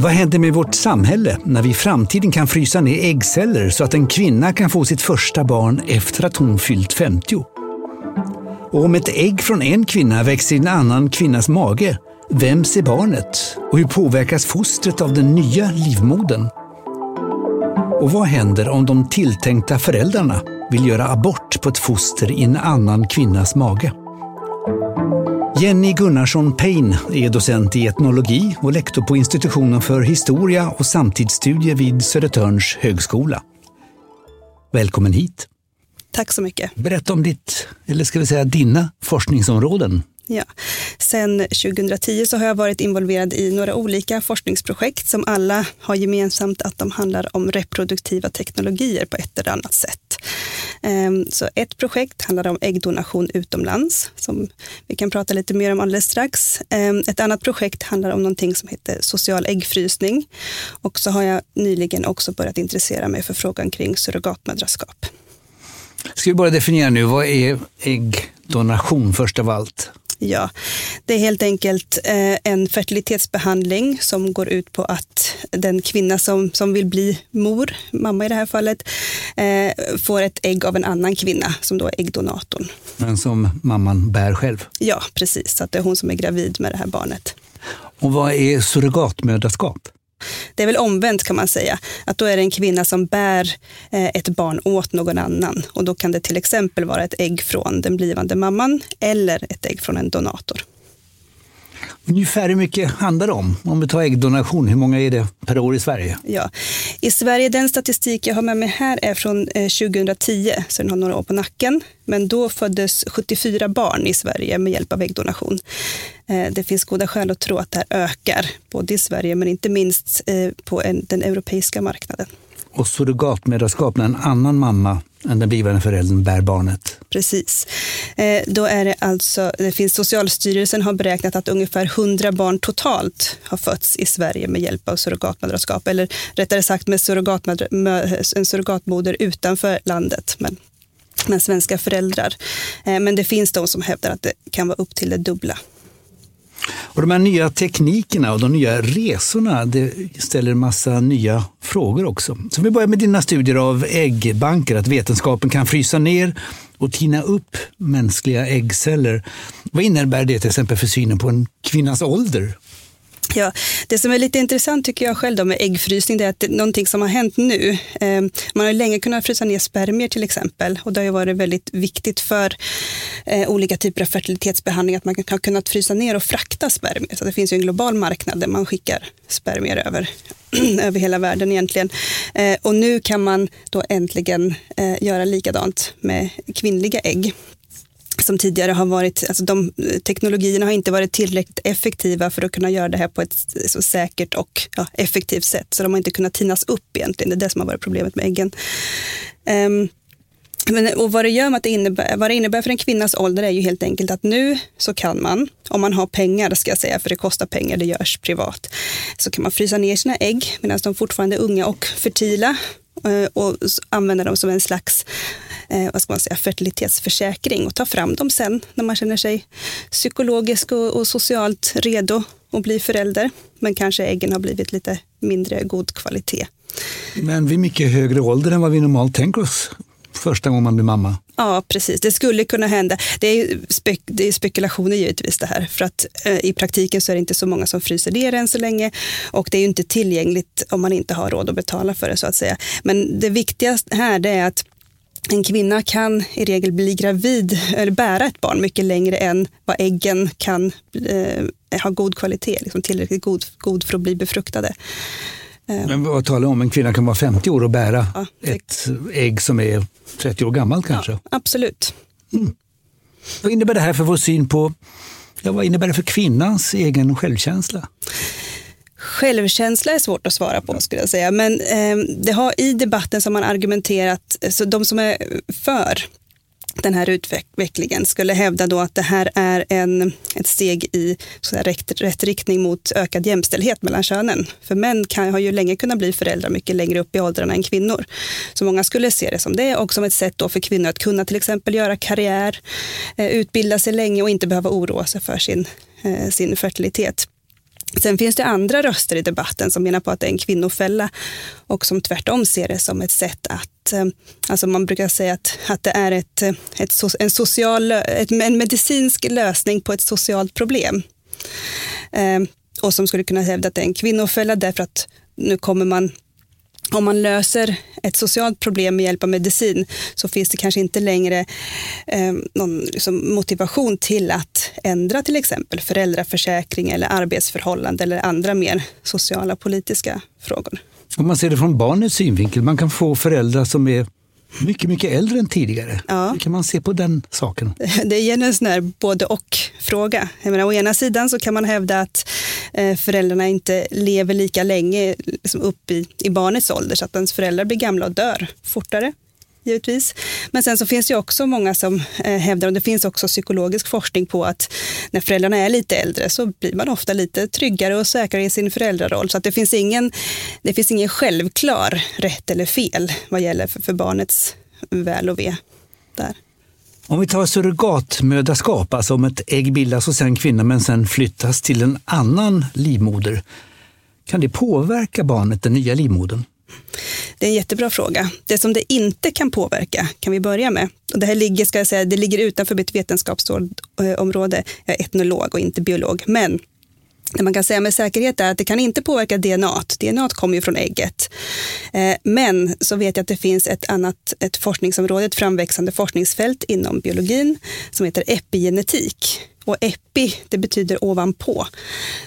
Vad händer med vårt samhälle när vi i framtiden kan frysa ner äggceller så att en kvinna kan få sitt första barn efter att hon fyllt 50? Och om ett ägg från en kvinna växer i en annan kvinnas mage, vems är barnet? Och hur påverkas fostret av den nya livmodern? Och vad händer om de tilltänkta föräldrarna vill göra abort på ett foster i en annan kvinnas mage? Jenny Gunnarsson Payne är docent i etnologi och lektor på institutionen för historia och samtidsstudier vid Södertörns högskola. Välkommen hit! Tack så mycket. Berätta om ditt, eller ska vi säga dina, forskningsområden. Ja. Sen 2010 så har jag varit involverad i några olika forskningsprojekt som alla har gemensamt att de handlar om reproduktiva teknologier på ett eller annat sätt. Ehm, så ett projekt handlar om äggdonation utomlands som vi kan prata lite mer om alldeles strax. Ehm, ett annat projekt handlar om någonting som heter social äggfrysning. Och så har jag nyligen också börjat intressera mig för frågan kring surrogatmödraskap. Ska vi bara definiera nu, vad är äggdonation först av allt? Ja, det är helt enkelt eh, en fertilitetsbehandling som går ut på att den kvinna som, som vill bli mor, mamma i det här fallet, eh, får ett ägg av en annan kvinna som då är äggdonatorn. Men som mamman bär själv? Ja, precis. Så att det är hon som är gravid med det här barnet. Och vad är surrogatmödraskap? Det är väl omvänt kan man säga, att då är det en kvinna som bär eh, ett barn åt någon annan. Och då kan det till exempel vara ett ägg från den blivande mamman eller ett ägg från en donator. Ungefär hur mycket handlar det om? Om vi tar äggdonation, hur många är det per år i Sverige? Ja, I Sverige, den statistik jag har med mig här är från 2010, eh, så den har några år på nacken. Men då föddes 74 barn i Sverige med hjälp av äggdonation. Eh, det finns goda skäl att tro att det här ökar, både i Sverige men inte minst eh, på den europeiska marknaden. Och surrogatmödraskap när en annan mamma den blivande föräldern bär barnet. Precis. Eh, då är det alltså, det finns Socialstyrelsen har beräknat att ungefär 100 barn totalt har fötts i Sverige med hjälp av surrogatmödraskap, eller rättare sagt med en surrogatmoder utanför landet. Men med svenska föräldrar. Eh, men det finns de som hävdar att det kan vara upp till det dubbla. Och de här nya teknikerna och de nya resorna det ställer en massa nya frågor också. Så vi börjar med dina studier av äggbanker, att vetenskapen kan frysa ner och tina upp mänskliga äggceller. Vad innebär det till exempel för synen på en kvinnas ålder? Ja, det som är lite intressant tycker jag själv då med äggfrysning, det är att det är någonting som har hänt nu. Eh, man har länge kunnat frysa ner spermier till exempel och det har ju varit väldigt viktigt för eh, olika typer av fertilitetsbehandling att man har kunnat frysa ner och frakta spermier. Så det finns ju en global marknad där man skickar spermier över, över hela världen egentligen. Eh, och nu kan man då äntligen eh, göra likadant med kvinnliga ägg som tidigare har varit, alltså de eh, teknologierna har inte varit tillräckligt effektiva för att kunna göra det här på ett så säkert och ja, effektivt sätt. Så de har inte kunnat tinas upp egentligen. Det är det som har varit problemet med äggen. Um, men, och vad det gör med att det innebär, vad det innebär för en kvinnas ålder är ju helt enkelt att nu så kan man, om man har pengar ska jag säga, för det kostar pengar, det görs privat, så kan man frysa ner sina ägg medan de fortfarande är unga och fertila Eh, och använda dem som en slags eh, vad ska man säga, fertilitetsförsäkring och ta fram dem sen när man känner sig psykologiskt och socialt redo att bli förälder. Men kanske äggen har blivit lite mindre god kvalitet. Men vid mycket högre ålder än vad vi normalt tänker oss första gången man blir mamma. Ja, precis. Det skulle kunna hända. Det är, spek det är spekulationer givetvis det här. För att eh, i praktiken så är det inte så många som fryser ner än så länge. Och det är ju inte tillgängligt om man inte har råd att betala för det så att säga. Men det viktigaste här det är att en kvinna kan i regel bli gravid eller bära ett barn mycket längre än vad äggen kan eh, ha god kvalitet, liksom tillräckligt god, god för att bli befruktade. Eh. Men vad talar om? En kvinna kan vara 50 år och bära ja, ett ägg som är 30 år gammalt kanske? Ja, absolut. Mm. Vad innebär det här för vår syn på, ja, vad innebär det för kvinnans egen självkänsla? Självkänsla är svårt att svara på skulle jag säga. Men eh, det har i debatten som man argumenterat, så de som är för den här utvecklingen skulle hävda då att det här är en, ett steg i så rätt, rätt riktning mot ökad jämställdhet mellan könen. För män kan, har ju länge kunnat bli föräldrar mycket längre upp i åldrarna än kvinnor. Så många skulle se det som det och som ett sätt då för kvinnor att kunna till exempel göra karriär, eh, utbilda sig länge och inte behöva oroa sig för sin, eh, sin fertilitet. Sen finns det andra röster i debatten som menar på att det är en kvinnofälla och som tvärtom ser det som ett sätt att, eh, alltså man brukar säga att, att det är ett, eh, ett, en, social, ett, en medicinsk lösning på ett socialt problem. Eh, och som skulle kunna hävda att det är en kvinnofälla därför att nu kommer man om man löser ett socialt problem med hjälp av medicin så finns det kanske inte längre eh, någon liksom, motivation till att ändra till exempel föräldraförsäkring eller arbetsförhållande eller andra mer sociala politiska frågor. Om man ser det från barnets synvinkel, man kan få föräldrar som är mycket, mycket äldre än tidigare. Ja. Hur kan man se på den saken? Det är en sån här både och-fråga. å ena sidan så kan man hävda att eh, föräldrarna inte lever lika länge liksom upp i, i barnets ålder, så att ens föräldrar blir gamla och dör fortare givetvis. Men sen så finns det också många som eh, hävdar, och det finns också psykologisk forskning på att när föräldrarna är lite äldre så blir man ofta lite tryggare och säkrare i sin föräldraroll. Så att det finns ingen, det finns ingen självklar rätt eller fel vad gäller för, för barnets väl och ve där. Om vi tar surrogatmödraskap, alltså om ett ägg bildas hos en kvinna men sen flyttas till en annan livmoder, kan det påverka barnet, den nya livmodern? Det är en jättebra fråga. Det som det inte kan påverka kan vi börja med. Och det här ligger, ska jag säga, det ligger utanför mitt vetenskapsområde. Jag är etnolog och inte biolog. Men det man kan säga med säkerhet är att det kan inte påverka DNA. DNA kommer ju från ägget. Eh, men så vet jag att det finns ett annat ett forskningsområde, ett framväxande forskningsfält inom biologin som heter epigenetik. Och epi, det betyder ovanpå.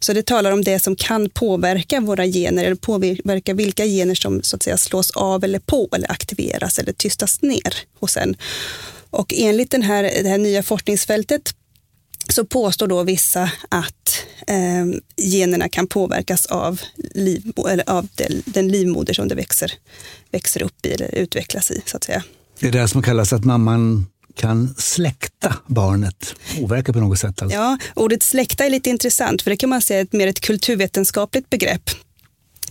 Så det talar om det som kan påverka våra gener eller påverka vilka gener som så att säga slås av eller på eller aktiveras eller tystas ner hos en. Och enligt den här, det här nya forskningsfältet så påstår då vissa att eh, generna kan påverkas av, liv, eller av den, den livmoder som det växer, växer upp i eller utvecklas i. så att säga. Det är det som kallas att mamman kan släkta barnet, påverka på något sätt? Alltså. Ja, ordet släkta är lite intressant för det kan man säga är ett mer ett kulturvetenskapligt begrepp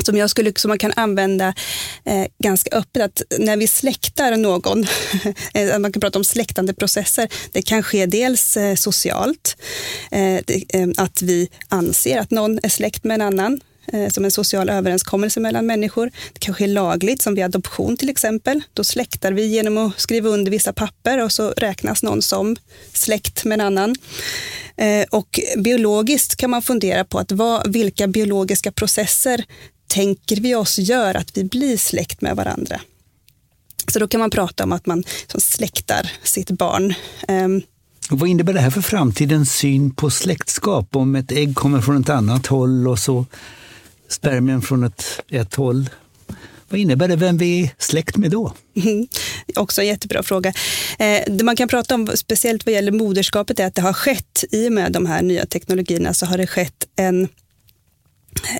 som, jag skulle, som man kan använda eh, ganska öppet. Att när vi släktar någon, eh, man kan prata om släktande processer, det kan ske dels eh, socialt, eh, det, eh, att vi anser att någon är släkt med en annan, Eh, som en social överenskommelse mellan människor. Det kanske är lagligt, som vid adoption till exempel. Då släktar vi genom att skriva under vissa papper och så räknas någon som släkt med en annan. Eh, och biologiskt kan man fundera på att vad, vilka biologiska processer tänker vi oss gör att vi blir släkt med varandra. Så då kan man prata om att man släktar sitt barn. Och vad innebär det här för framtidens syn på släktskap? Om ett ägg kommer från ett annat håll och så spermien från ett, ett håll. Vad innebär det? Vem vi är släkt med då? Mm, också en jättebra fråga. Eh, det man kan prata om, speciellt vad gäller moderskapet, är att det har skett, i och med de här nya teknologierna, så har det skett en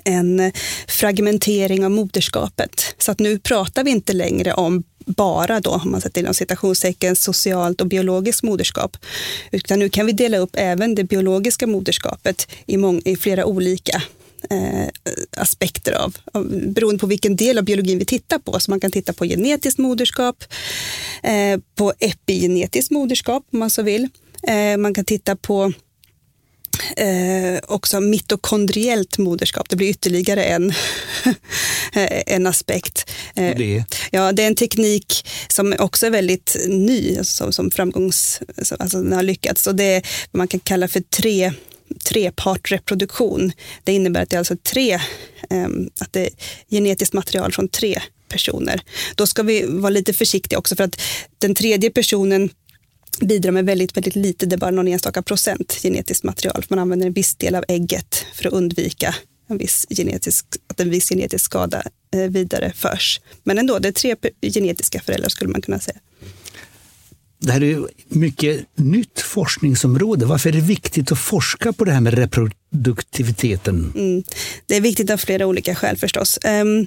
en fragmentering av moderskapet. Så att nu pratar vi inte längre om bara då, om man sätter inom citationstecken, socialt och biologiskt moderskap. Utan nu kan vi dela upp även det biologiska moderskapet i, i flera olika eh, aspekter av, av, beroende på vilken del av biologin vi tittar på. Så man kan titta på genetiskt moderskap, eh, på epigenetiskt moderskap om man så vill. Eh, man kan titta på eh, också mitokondriellt moderskap. Det blir ytterligare en, en aspekt. Eh, det? Ja, det är en teknik som också är väldigt ny, alltså, som framgångs, alltså den har lyckats. Och det är vad man kan kalla för tre trepartreproduktion. Det innebär att det är alltså tre, ehm, att det är genetiskt material från tre personer. Då ska vi vara lite försiktiga också för att den tredje personen bidrar med väldigt, väldigt lite, det är bara någon enstaka procent genetiskt material. Man använder en viss del av ägget för att undvika en viss genetisk, att en viss genetisk skada eh. Men ändå, det är tre genetiska föräldrar skulle man kunna säga. Det här är mycket nytt forskningsområde. Varför är det viktigt att forska på det här med reproduktiviteten? Mm. Det är viktigt av flera olika skäl förstås. Um,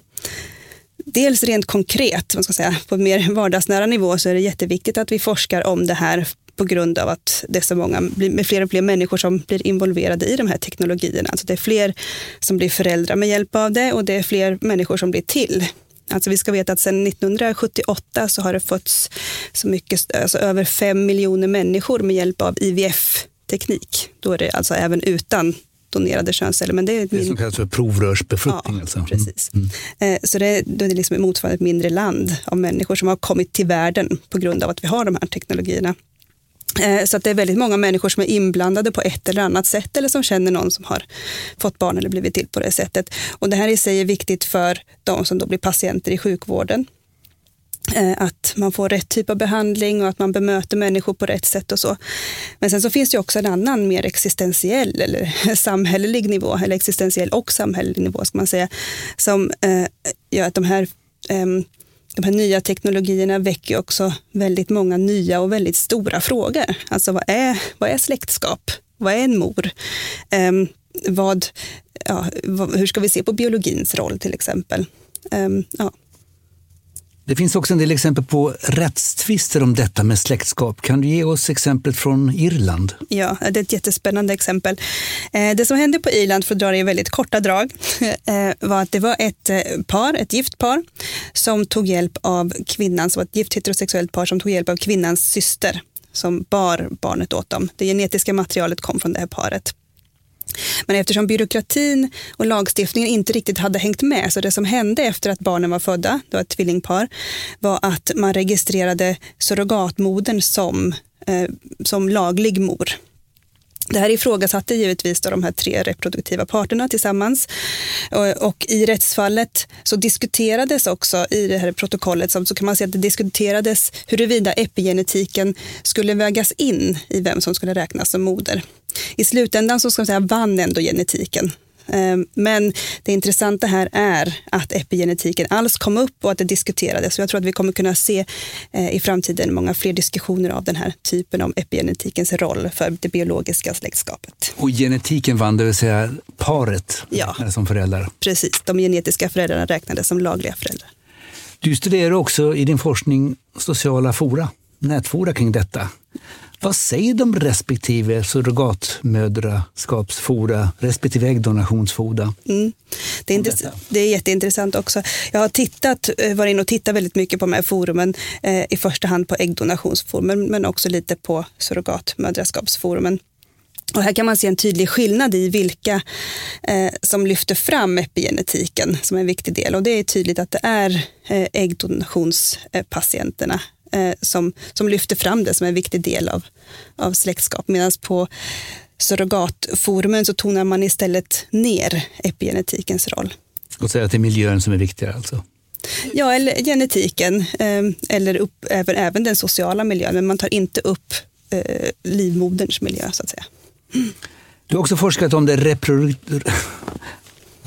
dels rent konkret, man ska säga, på mer vardagsnära nivå så är det jätteviktigt att vi forskar om det här på grund av att det är så många, med fler och fler människor som blir involverade i de här teknologierna. Alltså det är fler som blir föräldrar med hjälp av det och det är fler människor som blir till Alltså vi ska veta att sedan 1978 så har det fötts så mycket, alltså över fem miljoner människor med hjälp av IVF-teknik. Då är det alltså även utan donerade könsceller. Men det, är det min... som kallas för provrörsbefruktning. Ja, alltså. precis. Mm. Mm. Så det, då är det liksom motsvarande ett mindre land av människor som har kommit till världen på grund av att vi har de här teknologierna. Eh, så att det är väldigt många människor som är inblandade på ett eller annat sätt eller som känner någon som har fått barn eller blivit till på det sättet. Och det här i sig är viktigt för de som då blir patienter i sjukvården. Eh, att man får rätt typ av behandling och att man bemöter människor på rätt sätt och så. Men sen så finns det också en annan mer existentiell eller samhällelig nivå, eller existentiell och samhällelig nivå ska man säga, som eh, gör att de här ehm, de här nya teknologierna väcker också väldigt många nya och väldigt stora frågor. Alltså vad är, vad är släktskap? Vad är en mor? Um, vad, ja, vad, hur ska vi se på biologins roll till exempel? Um, ja. Det finns också en del exempel på rättstvister om detta med släktskap. Kan du ge oss exemplet från Irland? Ja, det är ett jättespännande exempel. Eh, det som hände på Irland, för att dra det i väldigt korta drag, eh, var att det var ett eh, par, ett gift par, som tog hjälp av kvinnan, ett gift heterosexuellt par som tog hjälp av kvinnans syster som bar barnet åt dem. Det genetiska materialet kom från det här paret. Men eftersom byråkratin och lagstiftningen inte riktigt hade hängt med, så det som hände efter att barnen var födda, det var ett tvillingpar, var att man registrerade surrogatmodern som, eh, som laglig mor. Det här ifrågasatte givetvis då de här tre reproduktiva parterna tillsammans. Och, i rättsfallet så diskuterades också i det här protokollet så kan man säga att det diskuterades huruvida epigenetiken skulle vägas in i vem som skulle räknas som moder. I slutändan så ska man säga vann ändå genetiken Ehm, men det intressanta här är att epigenetiken alls kom upp och att det diskuterades. Så jag tror att vi kommer kunna se eh, i framtiden många fler diskussioner av den här typen om epigenetikens roll för det biologiska släktskapet. Och genetiken vann, det vill säga paret ja, som föräldrar? Precis, de genetiska föräldrarna räknades som lagliga föräldrar. Du studerar också i din forskning sociala fora, nätfora kring detta. Vad säger de respektive surrogatmödraskapsfora respektive äggdonationsfora? Mm. Det, är det är jätteintressant också. Jag har tittat, eh, varit inne och tittat väldigt mycket på de här forumen, eh, i första hand på äggdonationsforumen men också lite på surrogatmödraskapsforumen. Och här kan man se en tydlig skillnad i vilka eh, som lyfter fram epigenetiken som en viktig del. Och det är tydligt att det är eh, äggdonationspatienterna eh, som, som lyfter fram det som en viktig del av, av släktskap. Medan på surrogatforumen så tonar man istället ner epigenetikens roll. Och säger att det är miljön som är viktigare alltså? Ja, eller genetiken, eh, eller upp, även, även den sociala miljön, men man tar inte upp eh, livmoderns miljö så att säga. Du har också forskat om det reproduktiva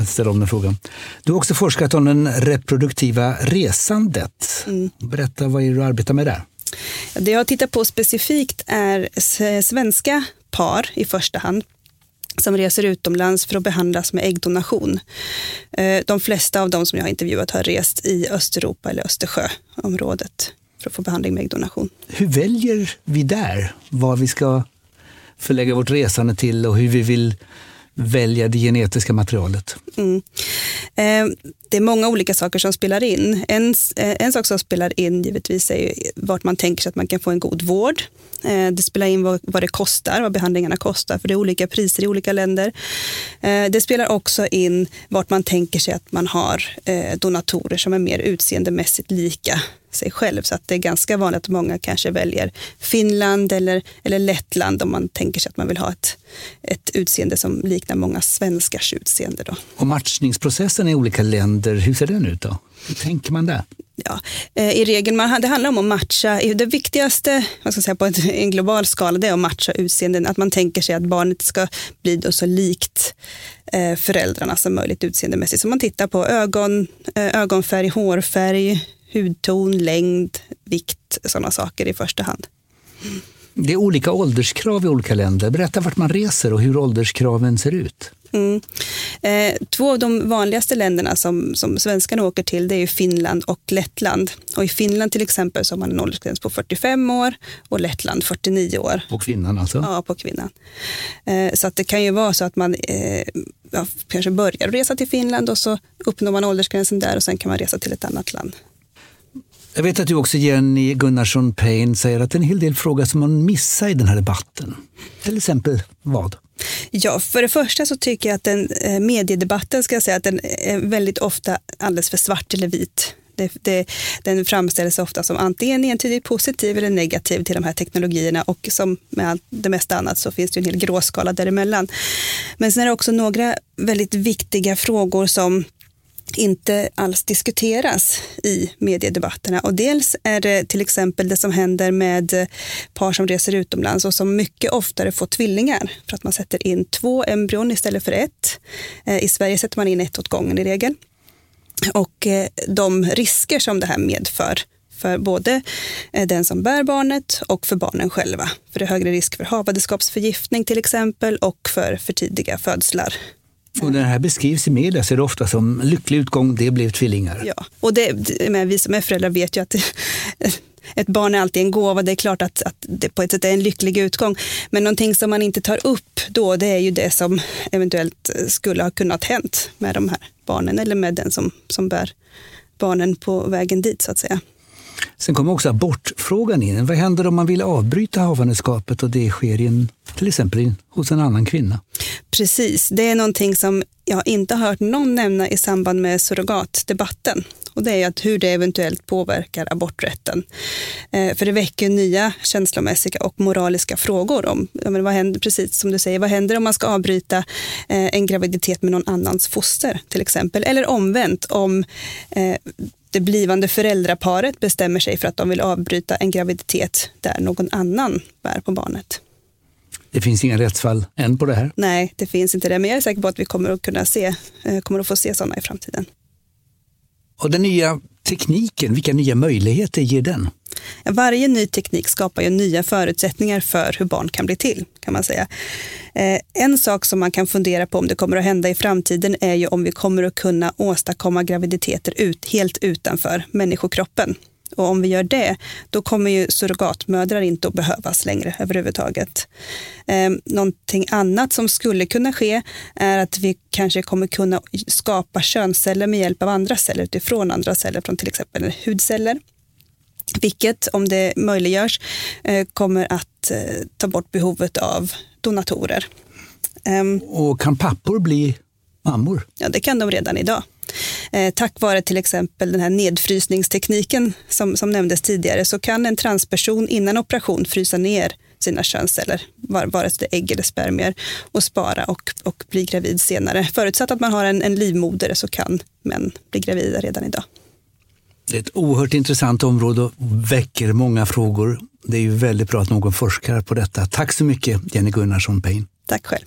jag ställer om den frågan. Du har också forskat om det reproduktiva resandet. Mm. Berätta, vad är det du arbetar med där? Det jag har tittat på specifikt är svenska par i första hand som reser utomlands för att behandlas med äggdonation. Eh, de flesta av de som jag har intervjuat har rest i Östeuropa eller Östersjöområdet för att få behandling med äggdonation. Hur väljer vi där vad vi ska förlägga vårt resande till och hur vi vill välja det genetiska materialet? Mm. Eh, det är många olika saker som spelar in. En, eh, en sak som spelar in givetvis är vart man tänker sig att man kan få en god vård. Eh, det spelar in vad, vad det kostar, vad behandlingarna kostar, för det är olika priser i olika länder. Eh, det spelar också in vart man tänker sig att man har eh, donatorer som är mer utseendemässigt lika sig själv. Så att det är ganska vanligt att många kanske väljer Finland eller, eller Lettland om man tänker sig att man vill ha ett, ett utseende som liknar många svenskars utseende. Då. Och matchningsprocessen i olika länder, hur ser den ut då? Hur tänker man där? Ja, eh, I regel, man, det handlar om att matcha, det viktigaste vad ska jag säga, på en global skala det är att matcha utseenden. Att man tänker sig att barnet ska bli då så likt eh, föräldrarna som möjligt utseendemässigt. Så man tittar på ögon, eh, ögonfärg, hårfärg, hudton, längd, vikt, sådana saker i första hand. Det är olika ålderskrav i olika länder. Berätta vart man reser och hur ålderskraven ser ut. Mm. Eh, två av de vanligaste länderna som, som svenskarna åker till det är Finland och Lettland. Och I Finland till exempel så har man en åldersgräns på 45 år och Lettland 49 år. På kvinnan alltså? Ja, på kvinnan. Eh, så det kan ju vara så att man eh, ja, kanske börjar resa till Finland och så uppnår man åldersgränsen där och sen kan man resa till ett annat land. Jag vet att du också, Jenny Gunnarsson Payne, säger att det är en hel del frågor som man missar i den här debatten. Till exempel vad? Ja, för det första så tycker jag att den eh, mediedebatten ska jag säga att den är väldigt ofta alldeles för svart eller vit. Det, det, den framställs ofta som antingen entydigt positiv eller negativ till de här teknologierna och som med allt det mesta annat så finns det en hel gråskala däremellan. Men sen är det också några väldigt viktiga frågor som inte alls diskuteras i mediedebatterna. Och dels är det till exempel det som händer med par som reser utomlands och som mycket oftare får tvillingar för att man sätter in två embryon istället för ett. Eh, I Sverige sätter man in ett åt gången i regel. Och eh, de risker som det här medför för både eh, den som bär barnet och för barnen själva. För det är högre risk för havandeskapsförgiftning till exempel och för för tidiga födslar. Och när det här beskrivs i media så är det ofta som lycklig utgång, det blev tvillingar. Ja, och det, men vi som är föräldrar vet ju att ett barn är alltid en gåva. Det är klart att, att det på ett sätt är en lycklig utgång. Men någonting som man inte tar upp då, det är ju det som eventuellt skulle ha kunnat hänt med de här barnen eller med den som, som bär barnen på vägen dit så att säga. Sen kommer också abortfrågan in. Vad händer om man vill avbryta havandeskapet och det sker in, till exempel in, hos en annan kvinna? Precis, det är någonting som jag inte har hört någon nämna i samband med surrogatdebatten. Och det är att hur det eventuellt påverkar aborträtten. Eh, för det väcker nya känslomässiga och moraliska frågor om men vad händer, precis som du säger, vad händer om man ska avbryta eh, en graviditet med någon annans foster till exempel? Eller omvänt, om eh, det blivande föräldraparet bestämmer sig för att de vill avbryta en graviditet där någon annan bär på barnet. Det finns inga rättsfall än på det här? Nej, det finns inte det, men jag är säker på att vi kommer att kunna se, eh, kommer att få se sådana i framtiden. Och den nya tekniken, vilka nya möjligheter ger den? Varje ny teknik skapar ju nya förutsättningar för hur barn kan bli till, kan man säga. Eh, en sak som man kan fundera på om det kommer att hända i framtiden är ju om vi kommer att kunna åstadkomma graviditeter ut, helt utanför människokroppen. Och om vi gör det, då kommer ju surrogatmödrar inte att behövas längre överhuvudtaget. Eh, någonting annat som skulle kunna ske är att vi kanske kommer kunna skapa könsceller med hjälp av andra celler utifrån andra celler, från till exempel hudceller. Vilket, om det möjliggörs, eh, kommer att eh, ta bort behovet av donatorer. Ehm, Och kan pappor bli mammor? Ja, det kan de redan idag. Eh, tack vare till exempel den här nedfrysningstekniken som, som nämndes tidigare så kan en transperson innan operation frysa ner sina könsceller, vare sig det är ägg eller spermier, och spara och, och bli gravid senare. Förutsatt att man har en, en livmoder så kan män bli gravida redan idag. Det är ett oerhört intressant område och väcker många frågor. Det är ju väldigt bra att någon forskar på detta. Tack så mycket Jenny Gunnarsson Payne. Tack själv.